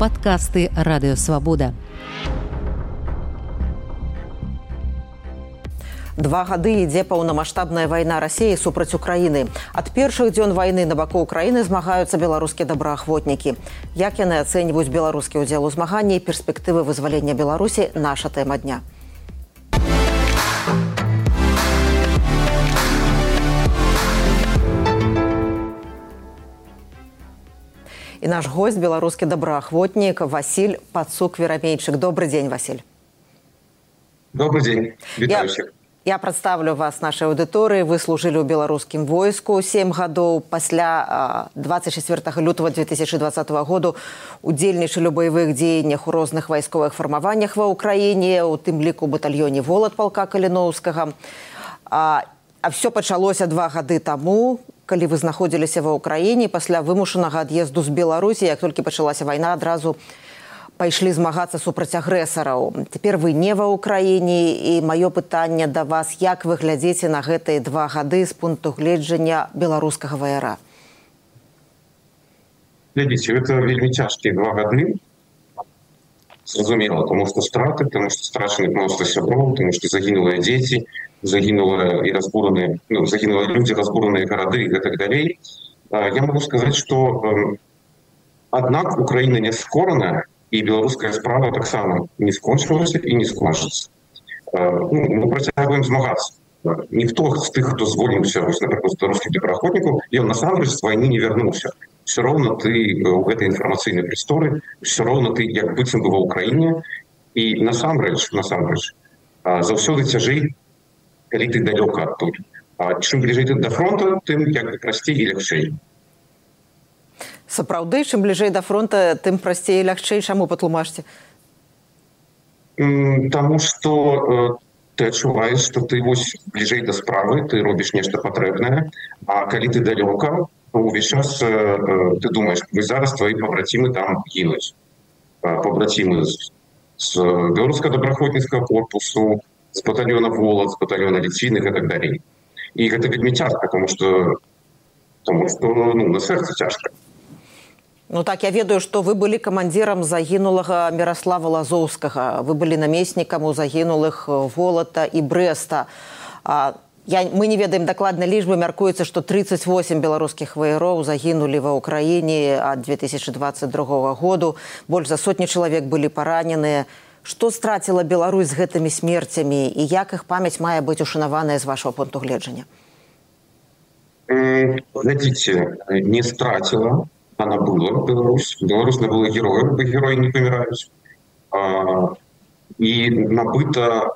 падкасты радыёвабода. Два гады ідзе паўнамасштабная вайна рассіі супраць Украіны. Ад першых дзён вайны на баку Украіны змагаюцца беларускія добраахвотнікі. Як яны ацэньваюць беларускі ўдзел у змаганні і перспектывы вызвалення Беларусі наша тэма дня. І наш гость беларускі добраахвотнік Васіль Пацук верамейчык. добрый дзень Васіль. Добрый дзень. Вітаю всех. Я прадстаўлю вас нашай аўдыторыі вы служылі ў беларускім войску сем гадоў пасля 24 лютого 2020 году удзельнічалі у баявых дзеяннях у розных вайсковых фармаваннях ва ўкраіне у тым ліку батальёне волат палка каліноўскага а, а все пачалося два гады таму калі вы знаходзіліся ва ўкраіне пасля вымушанага ад'езду з беларусі як толькі пачалася вайна адразу пайшлі змагацца супраць агрэсараў. Цяпер вы не ва ўкраіне і маё пытанне да вас, як вы глядзеце на гэтыя два гады з пункту гледжання беларускага ваяра. Глядзіце, гэта вельмі цяжкія два гады. Зразумела, тому што страты, тому што страчаны мноства сяброў, тому што загінулыя дзеці, загінула і разбураныя ну, загінула людзі разбураныя гарады і гэтак далей. Я могу сказаць, што аднак Украіна не скораная, і беларуская справа таксама не скончылася і не скончыцца ну, мы працягваем змагацца ніхто з тых хто звольніўся напрыклад беларускіх добраахвотнікаў ён насамрэч з вайны не вярнуўся все роўна ты у гэтай інфармацыйнай прасторы все роўна ты як быццам бы ва ўкраіне і насамрэч насамрэч заўсёды цяжэй калі ты далёка адтуль чым бліжэй ты да фронта тым як прасцей і лягчэй сапраўды чым бліжэй да фронта тым прасцей лягчэй чаму патлумачце Таму што э, ты адчуваеш што ты вось бліжэй да справы ты робіш нешта патрэбнае А калі ты далёка увесь час э, э, ты думаеш вы зараз твои пабрацімы там гінуць пабрацімы з беларуска добраахвотніцкага корпусу з батальона волат з батальона ліційных і так далей і гэта вельмі цяжка тому что тому что ну, на сэрца цяжка Ну так я ведаю, што вы былі камандзірам загінулага Міраслава Лазоўскага. Вы былі намеснікам у загінулых волата і брэста. А, я, мы не ведаем дакладна лічбы, мяркуецца, што 38 беларускіх ваяроў загінулі ва ўкраіне ад 2022 году. Больш за сотні чалавек былі параненыя. Што страціла Беларусь з гэтымі смерцямі і як іх памяць мае быць ушанаваная з вашего пункту гледжання? Глядзіце, не страціла она была Беларусь. Беларусь она была героем, бо герои не помирают. А, и набыта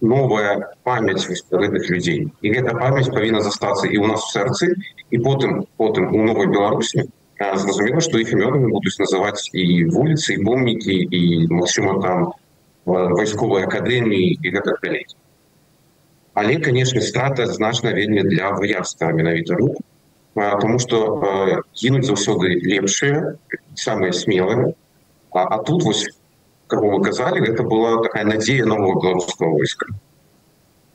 новая память гэтых людей. И эта память повинна застаться и у нас в сердце, и потом, потом у новой Беларуси зразумела, что их именами будут называть и улицы, и помники, и, максимум, там, войсковой академии и так далее. Але, конечно, страта значна вельмі для ваярства менавіта рук тому што гінуць заўсёды лепшыя самыя смелыя а, а тут вось как вы казалі гэта была такая надзея нового беларускага войска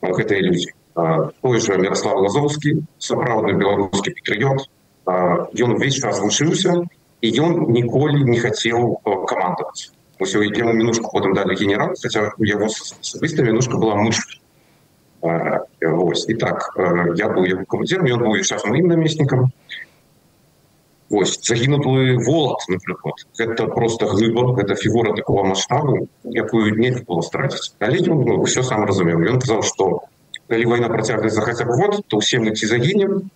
гэтыя людзі той же Мирослав лазовскі сапраўдны беларускі патрыёт ён увесь час вучыўся і ён ніколі не хацеў камандаваць усё яму мінушку потым далі генерал хаця яго асабіста мінушка была мышка Вось. І так я быў яго камандзірам, ён быў час маім намеснікам. Вось загінулы волат, напрыклад. Гэта просто глыба, гэта фігура такого маштабу, якую нельга было страціць. Але ён ну, ўсё сам разумеў. Ён казаў, што калі вайна працягнецца хаця б год, то ўсе мы ці загінем,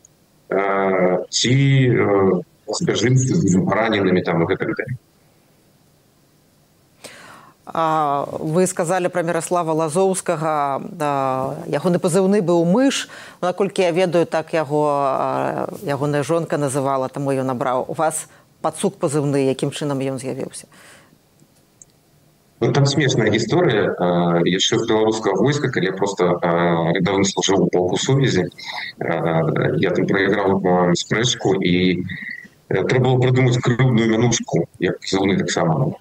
ці збяжымся з раненымі там і гэтак далей. Вы сказалі пра міраслава лазоўскага ягоны пазыўны быў мыш наколькі я ведаю так яго ягоная жонка называла таму ён набраў у вас пацук пазыўны якім чынам ён з'явіўся. Ну, там смешная гісторыя яшчэ беларускага войска калі просто недавно служыў полку сувязі. Я там прайграў спрэчку і трэба было прыдумаць крыўную мянушку як зоны таксама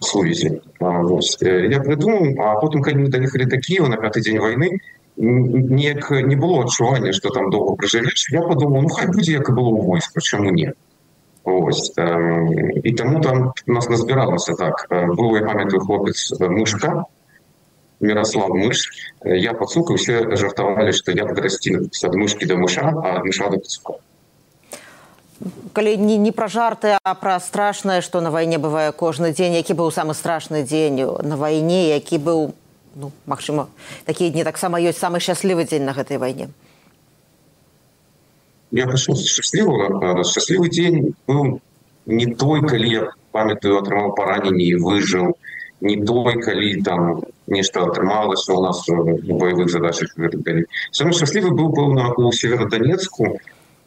сувязі я прыдумаў а потым калі мы даехалі да Кіева на пяты дзень войны неяк не было адчування что там доўга пражывеш я подумал ну хай будзе як і было ў войска чаму не Ось. І тому там нас назбиралося так. Був, я пам'ятаю, хлопець Мишка, Мирослав Мыш. Я пацук, і всі жартували, що я расти ад мышкі да мыша, а мыша да пацука. Калі не, не пра жарты, а пра страшнае, што на вайне бывае кожны дзень, які быў самы страшны дзень на вайне, які быў ну, магчыма, такія дні таксама ёсць самы шчаслівы дзень на гэтай вайне. Я пачну шчаслівага. Шчаслівы дзень быў не той, калі я памятаю, атрымаў параненне і выжыў, не той, калі там нешта атрымалася у нас у баявых задачах і гэтак далей. Самы шчаслівы быў пэўна у северодонецку,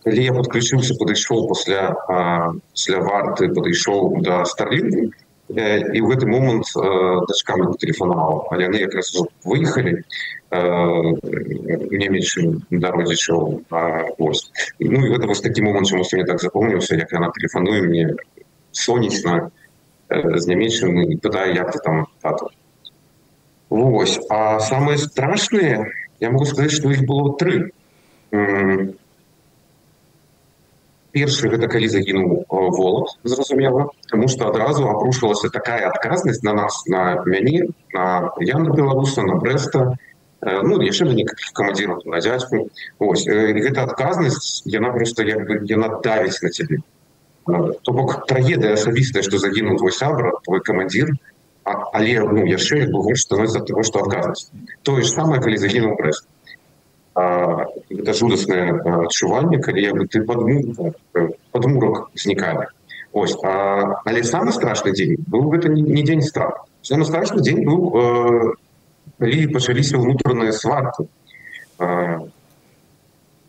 калі я подключыўся падышоў пасля пасля варты падышоў да старлінку і ў гэты момант дачка мне тэлефанаваў але яны якраз выехалі немечым дародзічаў ось. Ну і гэта вось такі момант чаму мне так запомніўся як яна тэлефануе мне сонечна з нямечым і пытае як ты там тату Вось а самыя страшныя я могу сказаць што іх было тры першы гэта калі загінуў волат зразумела тому что адразу абрушвалася такая адказнасць на нас на мяне на яна беларуса на брэста ну яшчэ на некалькіх камандзірах на дзядзьку ось гэта адказнасць яна просто як бы яна давіць на цябе. То бок трагедыя асабістая што загінуў твой сябра твой камандзір але ну яшчэ як бы больш становіцца того што адказнасць. Тое ж самае калі загінуў брэст гэта жудаснае адчуванне калі як бы ты падму падмурак знікае ось а, але самы страшны дзень быў гэта не дзень страх самы страшны дзень быў э, калі пачаліся ўнутраныя сваркі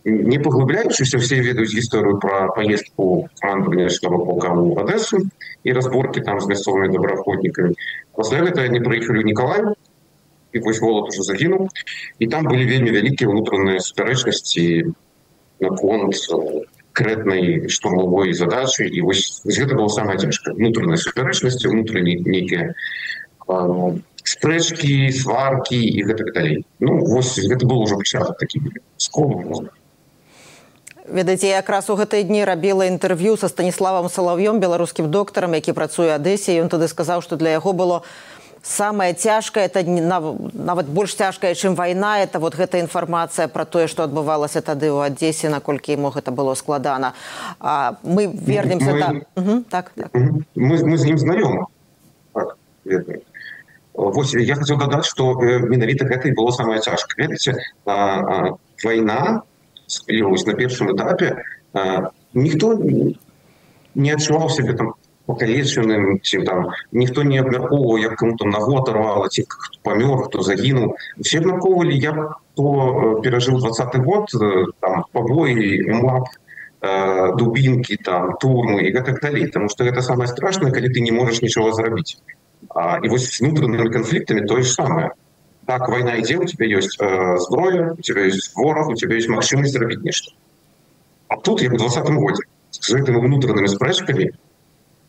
не паглыбляючыся все ведаюць гісторыю пра паездку камандаванняшнага полка ў адэсу і разборкі там з мясцовымі добраахвотнікамі пасля гэта не прыехалі Ніколаю і вось волат уже загінуў і там былі вельмі вялікія ўнутраныя супярэчнасці наконт конкретнай штурмовой задачы і вось гэта было самае цяжкае унутраныя супярэчнасці унутрані нейкія спрэчкі сваркі і гэтак далей ну вось гэта был уже пачатак такі скол ведаеце якраз у гэтыя дні рабіла інтэрв'ю са станіславам салав'ём беларускім доктарам які працуе адэсе ён тады сказаў што для яго было самое цяжкае это нават больш цяжкая чым вайна. Это вот гэта інфармацыя про тое што адбывалася тады ў адзесе наколькі ему гэта было складана. А мы вернемся мы, да. угу, так, так. Мы, мы з ім знаёмы. Так, Вось я хотел дадаць што менавіта гэта і было самае цяжка ведаце вайна вось на першым этапе. Ніхто не адчуваў себе там покалеченным ці там ніхто не абмяркоўваў як кому там нагу оторвала ці хто памёр хто загінуў все абмяркоўвалі як хто перажыў двадцаты год там пабоі мап дубінкі там турмы і гэтак далей тому что гэта самое страшное калі ты не можаш нічого зрабіць а, і вось с внутреннімі канфліктамі тое ж самое так война ідзе у тебя ёсць э, зброя у тебя есть ворог у тебя есть магчымасць зрабіць нешта а тут як у двадцатым годзе з гэтымі внутреннымі спрэчкамі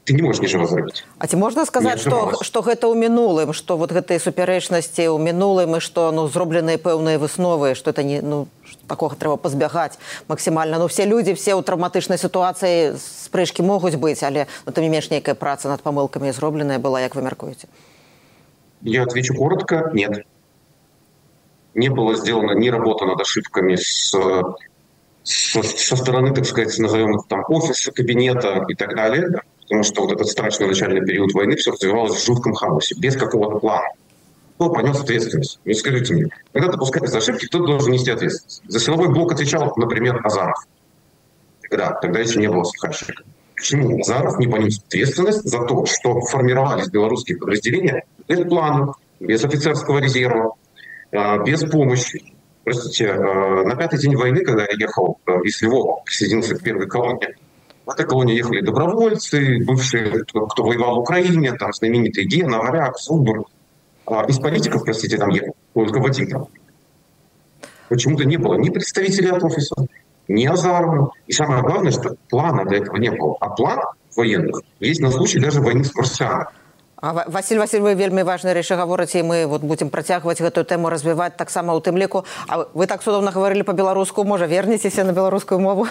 ты не можешь нічого зрабіць А ці можна сказаць что что гэта ў мінулым что вот гэтыя супярэчнасці ў мінулым і что ну зробленыя пэўныя высновы что это не ну такога трэба пазбягаць максімальна ну все люди все ў траўматычнай сітуацыі спрэчкі могуць быць але ну, там не менш нейкая праца над памылкамі зробленая была як вы мяркуеце я отвечу коротко нет не было сделано ни работа над ошибками с со, со стороны, так сказать, назовем там офиса, кабинета и так далее потому что вот этот страшный начальный период войны все развивалось в жутком хаосе, без какого-то плана. Кто понес ответственность? Не скажите мне. Когда допускаются ошибки, кто должен нести ответственность? За силовой блок отвечал, например, Азаров. Тогда, тогда еще не было Сухарчика. Почему Азаров не понес ответственность за то, что формировались белорусские подразделения без плана, без офицерского резерва, а, без помощи? Простите, а, на пятый день войны, когда я ехал а, из Львова, присоединился к первой колонне, в этой колонии ехали добровольцы, бывшие, кто, кто воевал в Украине, там знаменитые Гена, Варяг, Субур. А из политиков, простите, там ехал только Вадим там. Почему-то не было ни представителей от офиса, ни Азарова. И самое главное, что плана для этого не было. А план военных есть на случай даже войны с марсианами. А, Василь Василь вы вельмі важныя рэчы гаворыце мы вот будем працягваць гэтую тэму развіваць таксама ў тым ліку А вы так судоўна гаварылі па-беларуску можа вернецеся на беларускую мову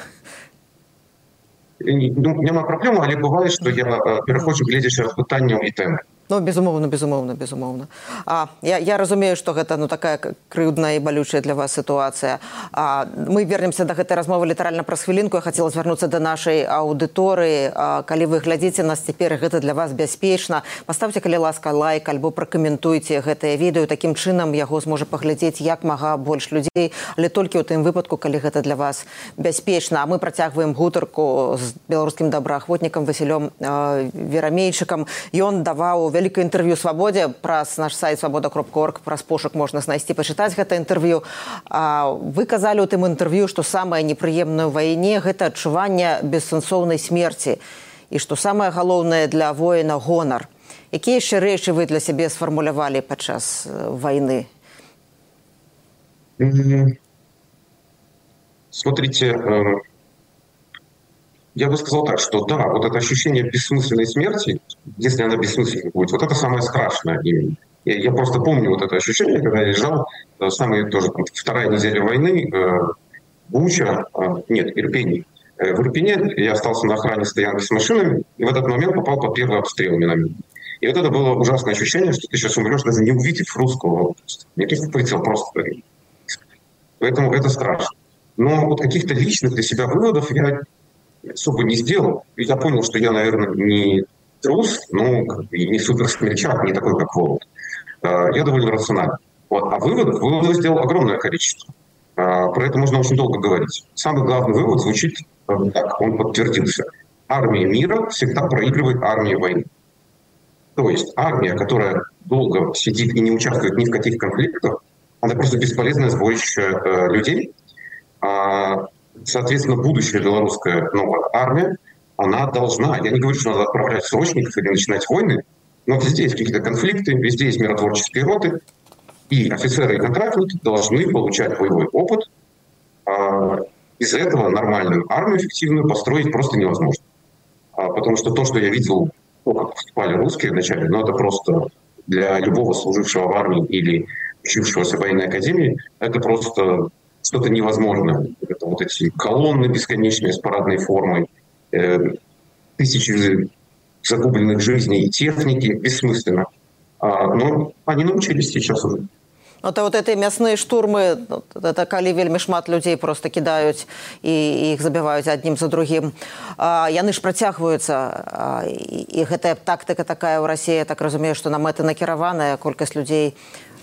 ну, няма праблему але бывае што я пераходжу гледзячы раз пытанняў і тэмы Ну безумоўна безумоўна безумоўна. А я, я разумею што гэта ну такая крыўдная і балючая для вас сітуацыя. А мы вернемся да гэтай размовы літаральна праз хвілінку. Я хацела звярнуцца да нашай аўдыторыі. Калі вы глядзіце нас цяпер гэта для вас бяспечна. Паставце калі ласка лайк альбо пракаментуйце гэтае відэо. Такім чынам яго зможа паглядзець як мага больш людзей але толькі ў тым выпадку калі гэта для вас бяспечна. А мы працягваем гутарку з беларускім добраахвотнікам васілём верамейчыкам. Ён даваў вялікае інтэрв'ю свабодзе праз наш сайт свабода кропка орг праз пошук можна знайсці пачытаць гэта інтэрв'ю вы казалі у тым інтэрв'ю што самае непрыемнае ў вайне гэта адчуванне бессэнсоўнай смерці і што самае галоўнае для воіна гонар якія яшчэ рэчы вы для сябе сфармулявалі падчас вайны смотрите э, я бы сказал так, что да, вот это ощущение бессмысленной смерти, если она бессмысленной будет, вот это самое страшное именно. Я, просто помню вот это ощущение, когда я лежал, э, самая тоже там, вторая неделя войны, э, Буча, э, нет, Ирпений. Э, в Ирпене я остался на охране стоянки с машинами, и в этот момент попал под первый обстрел миномет. И вот это было ужасное ощущение, что ты сейчас умрешь, даже не увидев русского. Не то, что прицел, просто. Поэтому это страшно. Но вот каких-то личных для себя выводов я особо не сделал. Я понял, что я, наверное, не трус, но не супер смельчак, не такой, как Волод. А, я довольно рациональный. Вот. А выводов, выводов сделал огромное количество. А, про это можно очень долго говорить. Самый главный вывод звучит э, так, он подтвердился. Армия мира всегда проигрывает армии войны. То есть армия, которая долго сидит и не участвует ни в каких конфликтах, она просто бесполезное сборище э, людей. Соответственно, будущая белорусская новая армия, она должна, я не говорю, что надо отправлять срочников или начинать войны, но везде есть какие-то конфликты, везде есть миротворческие роты, и офицеры и контрактники должны получать боевой опыт. А из этого нормальную армию эффективную построить просто невозможно. А потому что то, что я видел, как вступали русские вначале, ну это просто для любого служившего в армии или учившегося в военной академии, это просто что-то невозможное. Это вот эти колонны бесконечные с парадной формой, э, тысячи загубленных жизней и техники бессмысленно. А, но они научились сейчас уже. Ну, то вот эти мясныя штурмы это калі вельмі шмат людзей просто кідаюць і іх забіваюць аднім за другім а, яны ж працягваюцца і, і гэтая тактыка такая ў рассіі так разумею што на мэты накіраваная колькасць людзей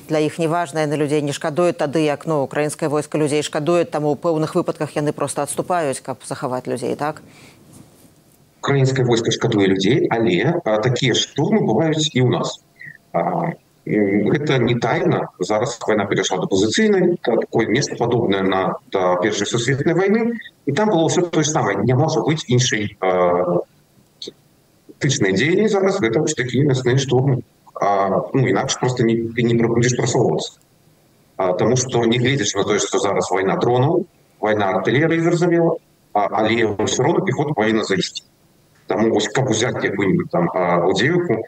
для іх неважна на людзей не шкадуюць тады як ну украінскае войска людзей шкадуюць таму ў пэўных выпадках яны просто адступаюць каб захаваць людзей так? Украінскае войска шкадуе людзей але а, такія штурмы бываюць і ў нас. А, гэта не тайна. Зараз война перайшла да пазіцыйнай такое место падобнае на да першай сусветнай войны і там было ўсё тое самае. Не можа быць іншай тычнай дзеянні зараз. Гэта такія мясныя штурмы ну інакш просто не ты не будзеш прасоўвацца Таму што не гледзяч на тое што зараз вайна дронаў вайна артылерыі зразумела але ўсё роўна пехота павінна зайсці Таму вось каб узяць якую-нибудь там удзеюку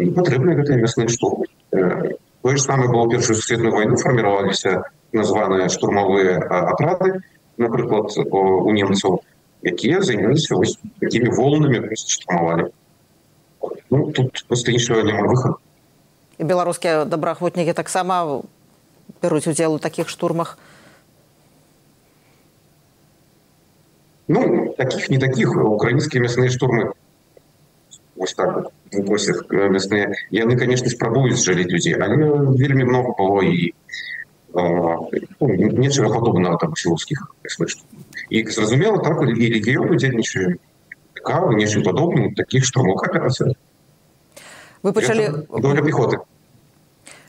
не патрэбны гэтыя мясныя штурмы тое ж самае было першую сусветную вайну фарміраваліся названыя штурмавыя атрады напрыклад у немцаў якія займаліся вось такімі волнамі штурмавалі ну, тут просто іншого няма выхаду і беларускія добраахвотнікі таксама бяруць удзел у такіх штурмах ну таких не таких украінскія мясныя штурмы ось так выкосях мясныя яны конечно спрабуюць жаліць людзей але вельмі много было і ну, нечага падобнага там сіловскіх і зразумела так і рэгіён удзельнічае кавы нечым падобным таких штурмок аперацыях вы пачалі доля пехоты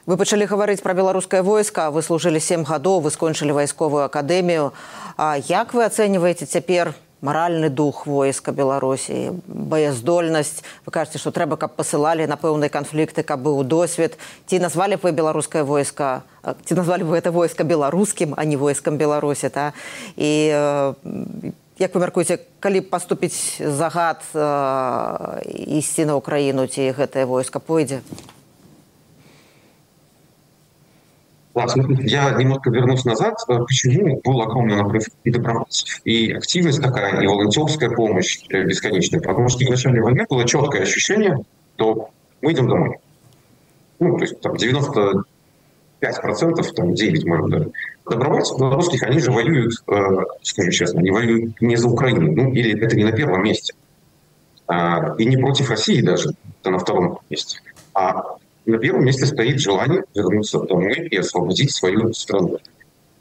вы пачалі гаварыць пра беларускае войска вы служылі сем гадоў вы скончылі вайсковую акадэмію А як вы ацэньваеце цяпер маральны дух войска беларусі баяздольнасць вы кажаце што трэба каб пасылалі на пэўныя канфлікты каб быў досвед ці назвалі вы беларускае войска ці назвалі вы это войска беларускім а не войскам беларусі та і Як вы мяркуеце калі паступіць загад э, ісці на ўкраіну ці гэтае войска пойдзе Я немножко вернусь назад. Почему был огромный наплыв и добровольцев? И активность такая, и волонтерская помощь э, бесконечная. Потому что в начале войны было четкое ощущение, что мы идем домой. Ну, то есть там 90 5%, там 9, может, даже. Добровольцев белорусских, они же воюют, э, скажу честно, они воюют не за Украину, ну, или это не на первом месте. А, и не против России даже, это на втором месте. А на первом месте стоит желание вернуться домой и освободить свою страну.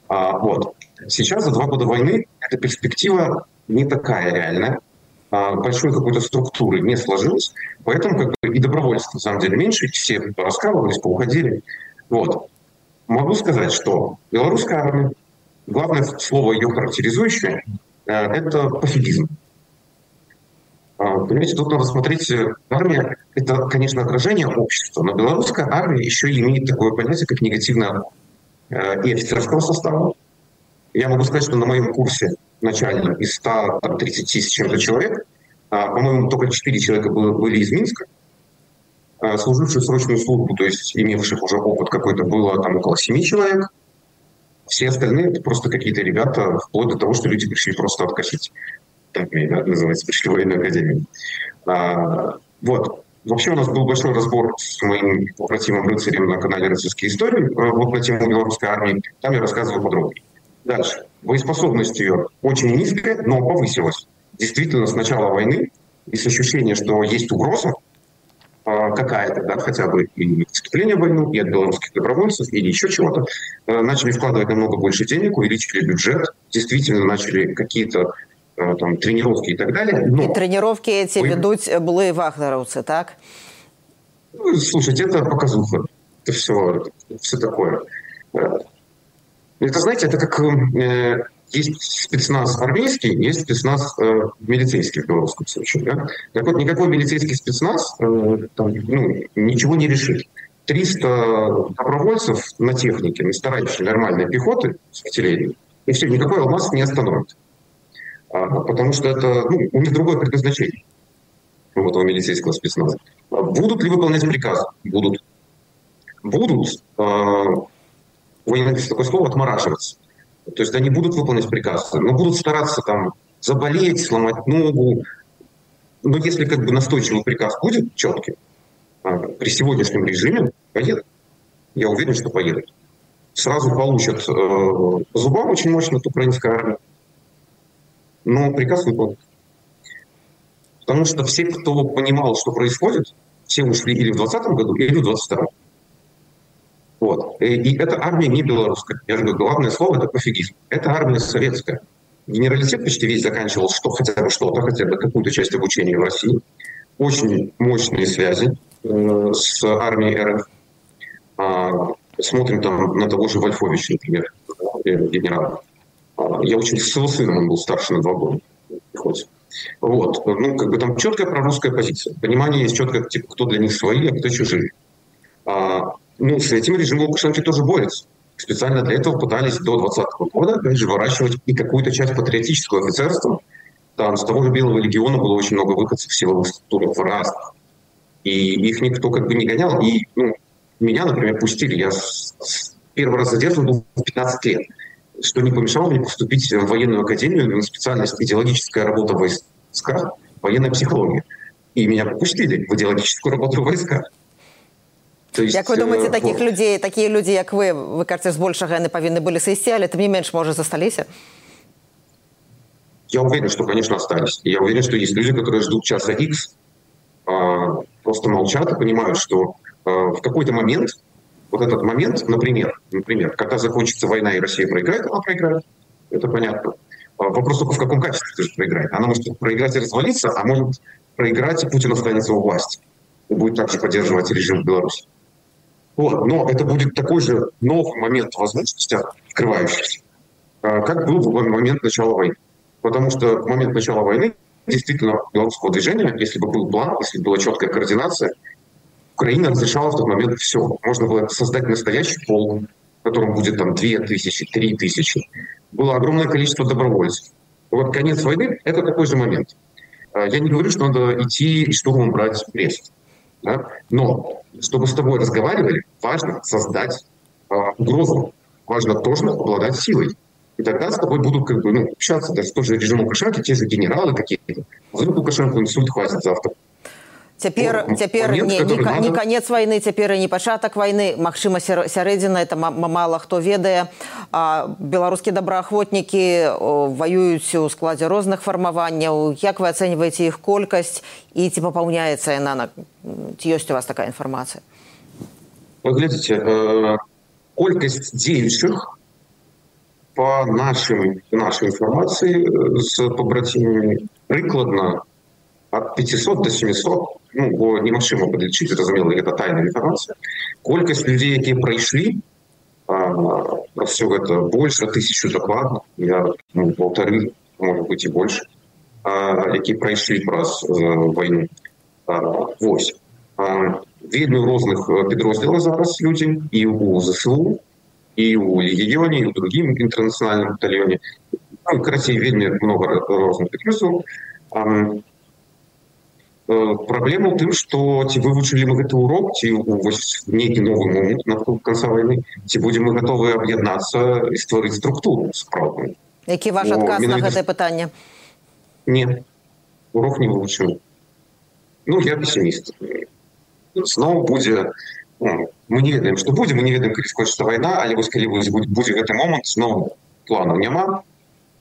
А, вот. Сейчас за два года войны эта перспектива не такая реальная, а, большой какой-то структуры не сложилось, поэтому как бы и добровольцев на самом деле меньше, все раскалывались, поуходили. Вот. Могу сказать, что белорусская армия, главное слово ее характеризующее, э, это пофигизм. А, понимаете, тут надо смотреть, э, армия – это, конечно, отражение общества, но белорусская армия еще имеет такое понятие, как негативное э, и офицерского состава. Я могу сказать, что на моем курсе начальном из 130 с чем-то человек, а, по-моему, только 4 человека были из Минска, служивших срочную службу, то есть имевших уже опыт какой-то, было там около 7 человек. Все остальные – это просто какие-то ребята, вплоть до того, что люди пришли просто откосить армии, да, называется, пришли в военную академию. А, вот. Вообще у нас был большой разбор с моим побратимом рыцарем на канале «Российские истории» э, вот на тему белорусской армии. Там я рассказываю подробнее. Дальше. Боеспособность ее очень низкая, но повысилась. Действительно, с начала войны, есть ощущение, что есть угроза, какая-то, да, хотя бы и вступление в войну, и от белорусских добровольцев, или еще чего-то, э, начали вкладывать намного больше денег, увеличили бюджет, действительно начали какие-то Э, там, тренировки и так далее. Но... И тренировки эти Вы... ведут былые вагнеровцы, так? Ну, слушайте, это показуха. Это все, все такое. Э, это, знаете, это как э, есть спецназ армейский, есть спецназ э, милицейский в белорусском случае. Да? Так вот, никакой милицейский спецназ э, там, ну, ничего не решит. 300 добровольцев на технике, на старающей нормальной пехоты с артиллерией, и все, никакой алмаз не остановит. А, потому что это, ну, у них другое предназначение у этого милицейского спецназа. А будут ли выполнять приказ? Будут. Будут, э, вы такое слово, отмораживаться. То есть они будут выполнять приказы, но будут стараться там заболеть, сломать ногу. Но если как бы настойчивый приказ будет четкий, э, при сегодняшнем режиме поедут. Я уверен, что поедут. Сразу получат э, зубам очень мощно от украинской армии но приказ выполнен. Потому что все, кто понимал, что происходит, все ушли или в 2020 году, или в 2022. Вот. И эта армия не белорусская. Я же говорю, главное слово – это пофигизм. Это армия советская. Генералитет почти весь заканчивал что, хотя бы что-то, хотя бы какую-то часть обучения в России. Очень мощные связи э, с армией РФ. А, смотрим там на того же Вольфовича, например, э, генерала. А, я очень с его сыном, он был старше на два года. Вот. Ну, как бы там четкая прорусская позиция. Понимание есть четко, типа, кто для них свои, а кто чужие. А, ну, с этим режим Лукашенко тоже борется. Специально для этого пытались до 2020 года, опять же, выращивать и какую-то часть патриотического офицерства. Там с того же Белого легиона было очень много выходцев в силовых структурах разных. И их никто как бы не гонял. И ну, меня, например, пустили. Я первый раз задержан был в 15 лет что не помешало мне поступить в военную академию на специальность идеологическая работа в войсках, военная психология. И меня попустили в идеологическую работу в войсках. То есть, як вы думаете таких э, людей такие люди як вы вы кажется збольшага яны павінны былі сысці але тым не менш можа засталіся я уверен что конечно остались я уверен что есть люди которые ждут часа x а, просто молчат и понимают что а, в какой-то момент вот этот момент, например, например, когда закончится война и Россия проиграет, она проиграет. Это понятно. А вопрос только в каком качестве ты же проиграет. Она может проиграть и развалиться, а может проиграть, и Путин останется у власти. И будет также поддерживать режим в Беларуси. Вот. Но это будет такой же новый момент возможности, открывающийся, а, как был в момент начала войны. Потому что в момент начала войны действительно белорусского движения, если бы был план, если бы была четкая координация, Украина разрешала в тот момент все. Можно было создать настоящий пол, в котором будет там две тысячи, три тысячи. Было огромное количество добровольцев. Вот конец войны – это такой же момент. А, я не говорю, что надо идти и штурмом брать Брест. Да? Но чтобы с тобой разговаривали, важно создать э, угрозу. Важно тоже обладать силой. И тогда с тобой будут как бы, ну, общаться даже тот же режим Лукашенко, те же генералы какие-то. Вдруг Лукашенко инсульт хватит завтра. Цяпер цяпер не, не, не, не конец войны цяпер і не пачатак войны. Мачыма сярэдзіна это мало хто ведае. Беларускія добраахвотнікі воююць у складзе розных фармаванняў як вы ацэньваеце іх колькасць і ці папаўняецца яна на ці ёсць у вас такая інфармацыя глядзіце э, колькасць дзеючых по нашим нашай інфармацыі з пабрацімамі прыкладна от 500 до 700 ну, бо немагчыма падлічыць зразумела гэта тайная інфармацыя колькасць людзей якія прайшлі про все гэта больше тысячу дакладна я ну, полторы может быть і больше які прайшлі праз войну Вось вельмі ў розных підрозділах зараз людзі і у ЗСУ і у легіёне і у другім інтэрнацыянальным батальёне ну, карацей вельмі много розных підрозділаў Э, праблема ў тым што ці вывучылі мы гэты урок ці нейкі новы момент на канца войны ці будзем мы готовы аб'яднацца і стварыць структуру справную які ваш адказ на гэтае пытанне не урок не вывучыў ну я пессіміст зноў будзе ну, мы не ведаем што будзе мы не ведаем калі скончыцца вайна але вось калі будзе гэты момант зноў планаў няма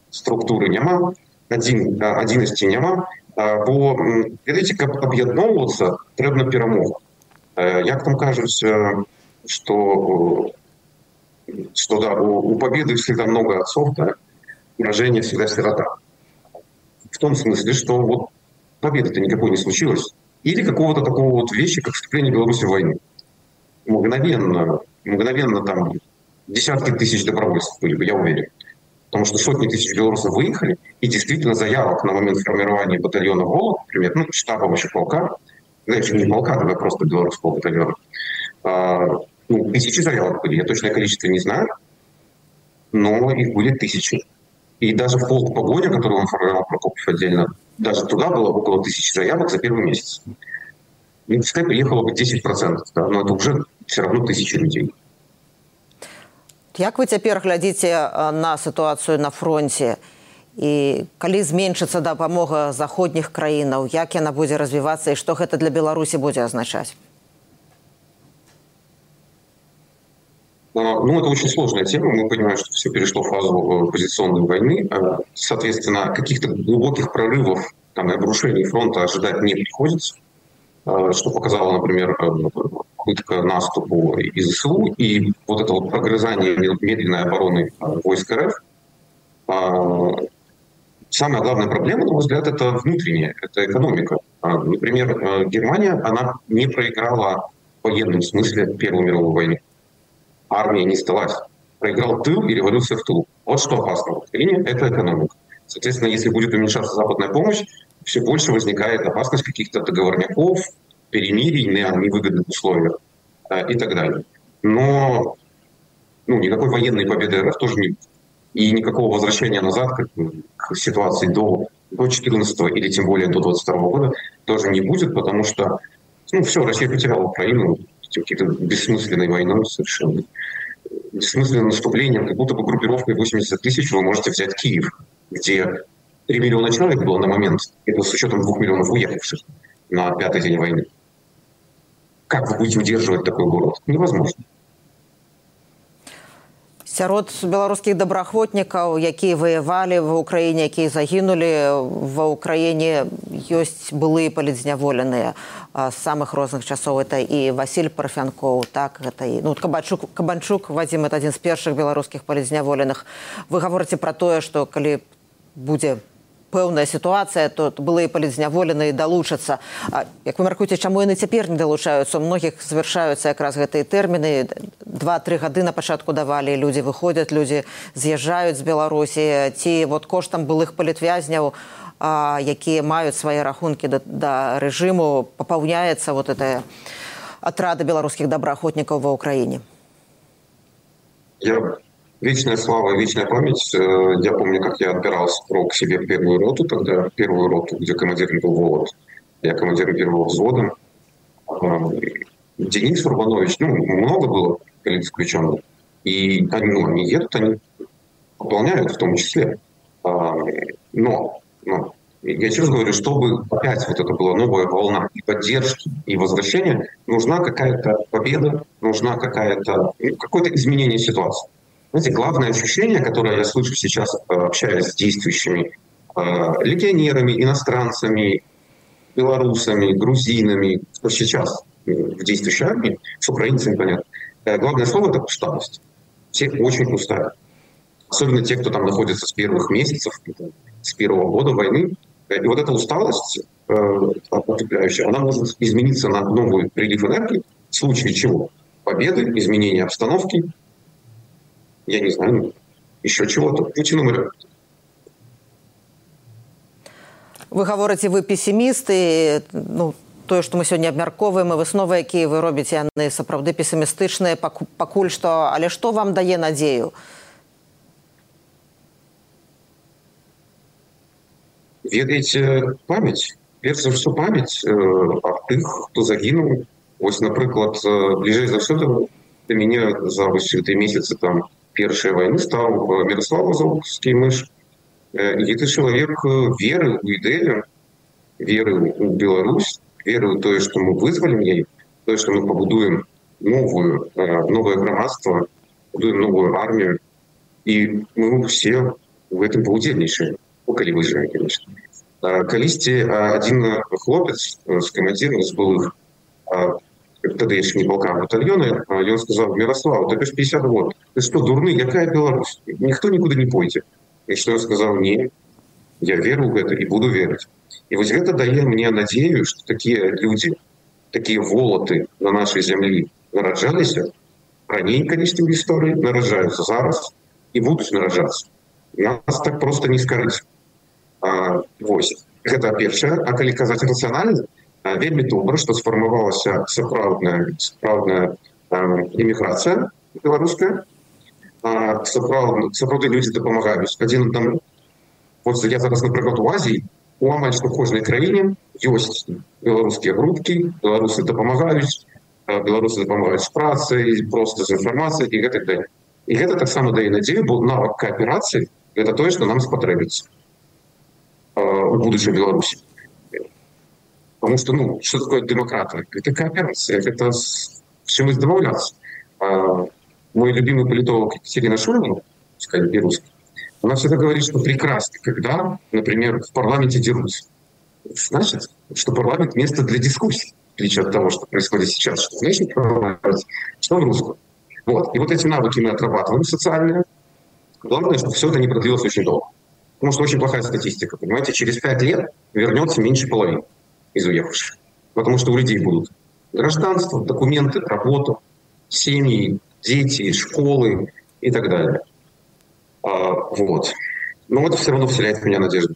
структуры няма адзін адзінасці няма бо ведаеце каб аб'ядноўвацца трэбна перамога як там кажуць что что да у, у победы всегда много отцов да поражение всегда сирота в том смысле что вот победы-то никакой не случилось или какого-то такого вот вещи как вступление беларуси в войну мгновенно мгновенно там десятки тысяч добровольцев были бы я уверен потому что сотни тысяч белорусов выехали, и действительно заявок на момент формирования батальона «Волок», например, ну, штаба вообще полка, да, еще не полка, тогда просто белорусского батальона, а, ну, тысячи заявок были, я точное количество не знаю, но их были тысячи. И даже в полк погоня, который он формировал Прокопьев отдельно, даже туда было около тысячи заявок за первый месяц. И пускай приехало бы 10%, да, но это уже все равно тысячи людей. Як вы цяпер глядзіце на сітуацыю на фронте і калі зменшыцца дапамога заходніх краінаў, як яна будзе развівацца і што гэта для Беларусі будзе азначаць? Ну, это очень сложная тема. Мы понимаем, что все перешло в фазу э, позиционной войны. Соответственно, каких-то глубоких прорывов там, и обрушений фронта ожидать не приходится. Что показало, например, э, попытка наступу из СУ и вот это вот прогрызание медленной обороны войск РФ, а, самая главная проблема, на мой взгляд, это внутренняя, это экономика. А, например, а, Германия, она не проиграла в военном смысле Первую мировую войну. Армия не сдалась. Проиграл тыл и революция в тылу. Вот что опасно в Украине – это экономика. Соответственно, если будет уменьшаться западная помощь, все больше возникает опасность каких-то договорняков, перемирий на невыгодных условиях э, и так далее. Но ну, никакой военной победы РФ тоже не и никакого возвращения назад к, к ситуации до, до 14 или тем более до 22 года тоже не будет, потому что ну, все, Россия потеряла Украину какие-то бессмысленной войной совершенно. Бессмысленным наступлением, как будто бы группировкой 80 тысяч вы можете взять Киев, где 3 миллиона человек было на момент, это с учетом 2 миллионов уехавших на пятый день войны. Как вы будете удерживать такой город? Невозможно. сярод беларускіх добраахвотнікаў якія ваявалі в украіне якія загінулі ва ўкраіне ёсць былыя палідзняволеныя з самых розных часоў это і василь парфянкоў так гэта і ну кабачук кабанчук вадзім это адзін з першых беларускіх палідзняволеных вы гаворыце пра тое што калі будзе пэўная сітуацыя то былыя палізняволеныя далучацца. Як вы мяркуеце чаму яны цяпер не далучаюцца? Многіх завяршаюцца якраз гэтыя тэрміны. Два-тры гады на пачатку давалі людзі выходзяць людзі з'язджаюць з беларусі. Ці вот коштам былых палітвязняў якія маюць свае рахункі да, да рэжыму папаўняецца вот это атрада беларускіх добраахвотнікаў ва ўкраіне Вечная слава, вечная память. Э, я помню, как я отбирал срок себе в первую роту, тогда первую роту, где командиром был Волод. Я командиром первого взвода. Денис Рубанович, ну, много было политзаключенных. И они, ну, они едут, они выполняют в том числе. А, но, но я раз говорю, чтобы опять вот это была новая волна и поддержки, и возвращения, нужна какая-то победа, нужна какая-то, ну, какое-то изменение ситуации. Знаете, главное ощущение, которое я слышу сейчас, э, общаясь с действующими э, легионерами, иностранцами, белорусами, грузинами, кто сейчас в действующей армии, с украинцами, понятно. Э, главное слово – это усталость. Все очень устали. Особенно те, кто там находится с первых месяцев, с первого года войны. И вот эта усталость потребляющая, она может измениться на новый прилив энергии, в случае чего? Победы, изменения обстановки, я не знаю, еще чего-то. Путин умрет. Вы говорите, вы пессимист, і ну, тое, што мы сёння абмярковаем, і высновы, якія вы робіце, яны сапраўды песімістычныя, пакуль што, але што вам дае надзею? Ведаеце памяць, перш за ўсё памяць э, аб тых, хто загінуў. Вось, напрыклад, э, бліжэй за ўсё да мяне за вось гэтыя месяцы там першай вайны стаў Мирослав Азовскі мыш. Гэты чалавек верыў у ідэю, верыў у Беларусь, верыў тое, што мы вызвалім яе, тое, што мы пабудуем новую новае грамадства, будуем новую армію і мы все в гэтым паўдзельнічаем, калі выжывем, конечно. Калісьці адзін хлопец з камандзірам з былых тогда еще не полка батальона, и он сказал, Мирослав, тебе ж 50 год, ты что, дурный, какая Беларусь? Никто никуда не пойдет. И что я сказал, не, я верю в это и буду верить. И вот это дает мне надею, что такие люди, такие волоты на нашей земле нараджались, ранее, конечно, в истории, наражаются зараз и будут наражаться. Нас так просто не скорыть. А, вось. Это первое. А коли казать рационально, вельмі добра што сфармавалася сапраўдная сапраўдная іміграцыя беларуская сапраўдна сапраўды людзі дапамагаюць адзін аднаму вот я зараз напрыклад у азіі у амаль што кожнай краіне ёсць беларускія групкі беларусы дапамагаюць беларусы дапамагаюць з працай просто з інфармацыяй і гэтак далей і гэта таксама дае надзею бо нават кааперацыі это тое што нам спатрэбіцца у будучай беларусі Потому что, ну, что такое демократы? Это кооперация, это с чем избавляться. Мой любимый политолог Екатерина Шульман, сказать по-русски, она всегда говорит, что прекрасно, когда, например, в парламенте дерутся. Значит, что парламент – место для дискуссий, в отличие от того, что происходит сейчас, что внешний парламент, что в русском. Вот. И вот эти навыки мы отрабатываем социальные. Главное, чтобы все это не продлилось очень долго. Потому что очень плохая статистика, понимаете, через пять лет вернется меньше половины из уехавших. Потому что у людей будут гражданство, документы, работа, семьи, дети, школы и так далее. А, вот. Но это все равно вселяет в меня надежду.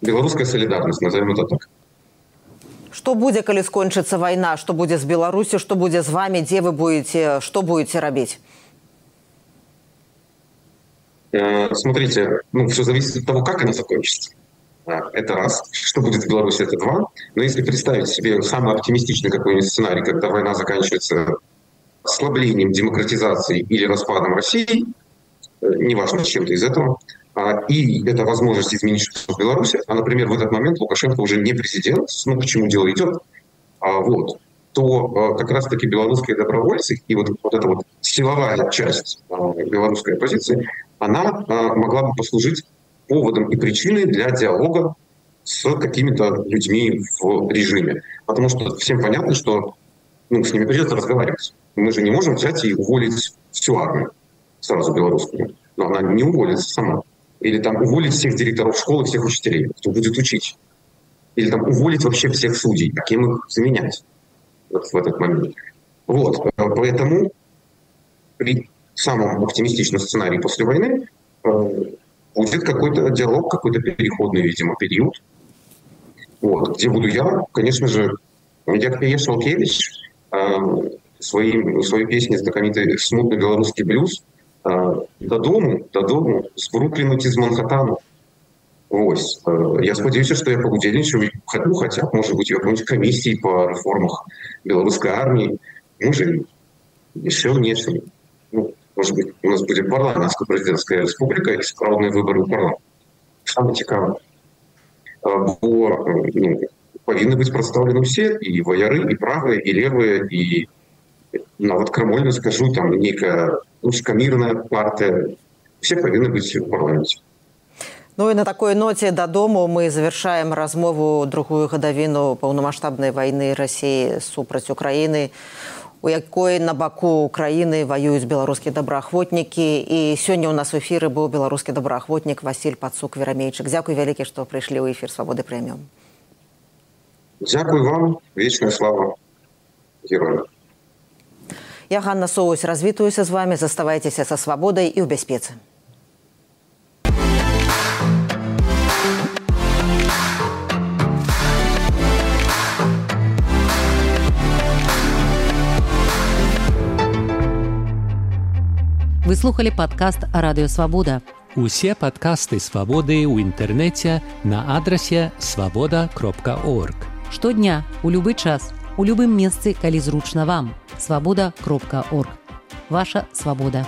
Белорусская солидарность, назовем это так. Что будет, когда скончится война? Что будет с Беларусью? Что будет с вами? Где вы будете? Что будете робить? Э, смотрите, ну, все зависит от того, как она закончится. Это раз. Что будет в Беларуси, это два. Но если представить себе самый оптимистичный какой-нибудь сценарий, когда война заканчивается ослаблением демократизации или распадом России, э, неважно, с чем-то из этого, а, и это возможность изменить что-то в Беларуси, а, например, в этот момент Лукашенко уже не президент, ну, почему дело идет, а, вот, то как раз-таки белорусские добровольцы и вот, вот эта вот силовая часть белорусской оппозиции, она могла бы послужить поводом и причиной для диалога с какими-то людьми в режиме. Потому что всем понятно, что ну, с ними придется разговаривать. Мы же не можем взять и уволить всю армию сразу белорусскую. Но она не уволится сама. Или там уволить всех директоров школы, всех учителей, кто будет учить. Или там уволить вообще всех судей, а кем их заменять вот в этот момент. Вот, поэтому при самом оптимистичном сценарии после войны э, будет какой-то диалог, какой-то переходный, видимо, период, вот, где буду я, конечно же, П'є Шалкевич, э, своим, своей песни знакомитый «Смутный белорусский блюз», э, додому, додому, з Брукліну ці з Манхатану. Ось. Э, я сподіваюся, що я погоджельничаю, ну, хотя б, може бути, в якомусь комісії по реформах білоруської армії, може, і ще в нечому. Ну, может быть, у нас будет парламентско-президентская республика и справные выборы в парламент. Самое цікаве. Бо ну, повинны быть представлены все, и вояры, и правые, и левые, и нават крамольна скажу там некая узкамірная партия. Все повинны быть в парламенте. Ну і на такой ноце дадому мы завершаем размову другую гадавіну паўнамасштабнай вайны рассіі супраць Украіны у якой на баку Украіны ваююць беларускія добраахвотнікі і сёння ў нас у эфіры быў беларускі добраахвотнік Васіль пацук верамейчык Дзякуй вялікі што прыйшлі ў эфір свабоды прэміум Дзякуй вам вечная слава героя Я Ганна Соусь развітуюся з вами заставайцеся са свабодай і ў бяспецы Вы слухали падкаст радыёвабода. Усе падкасты свабоды ў інтэрнэце на адрасе свабода кропка орг. Штодня у любы час у любым месцы, калі зручна вам орг. Ваша свабода.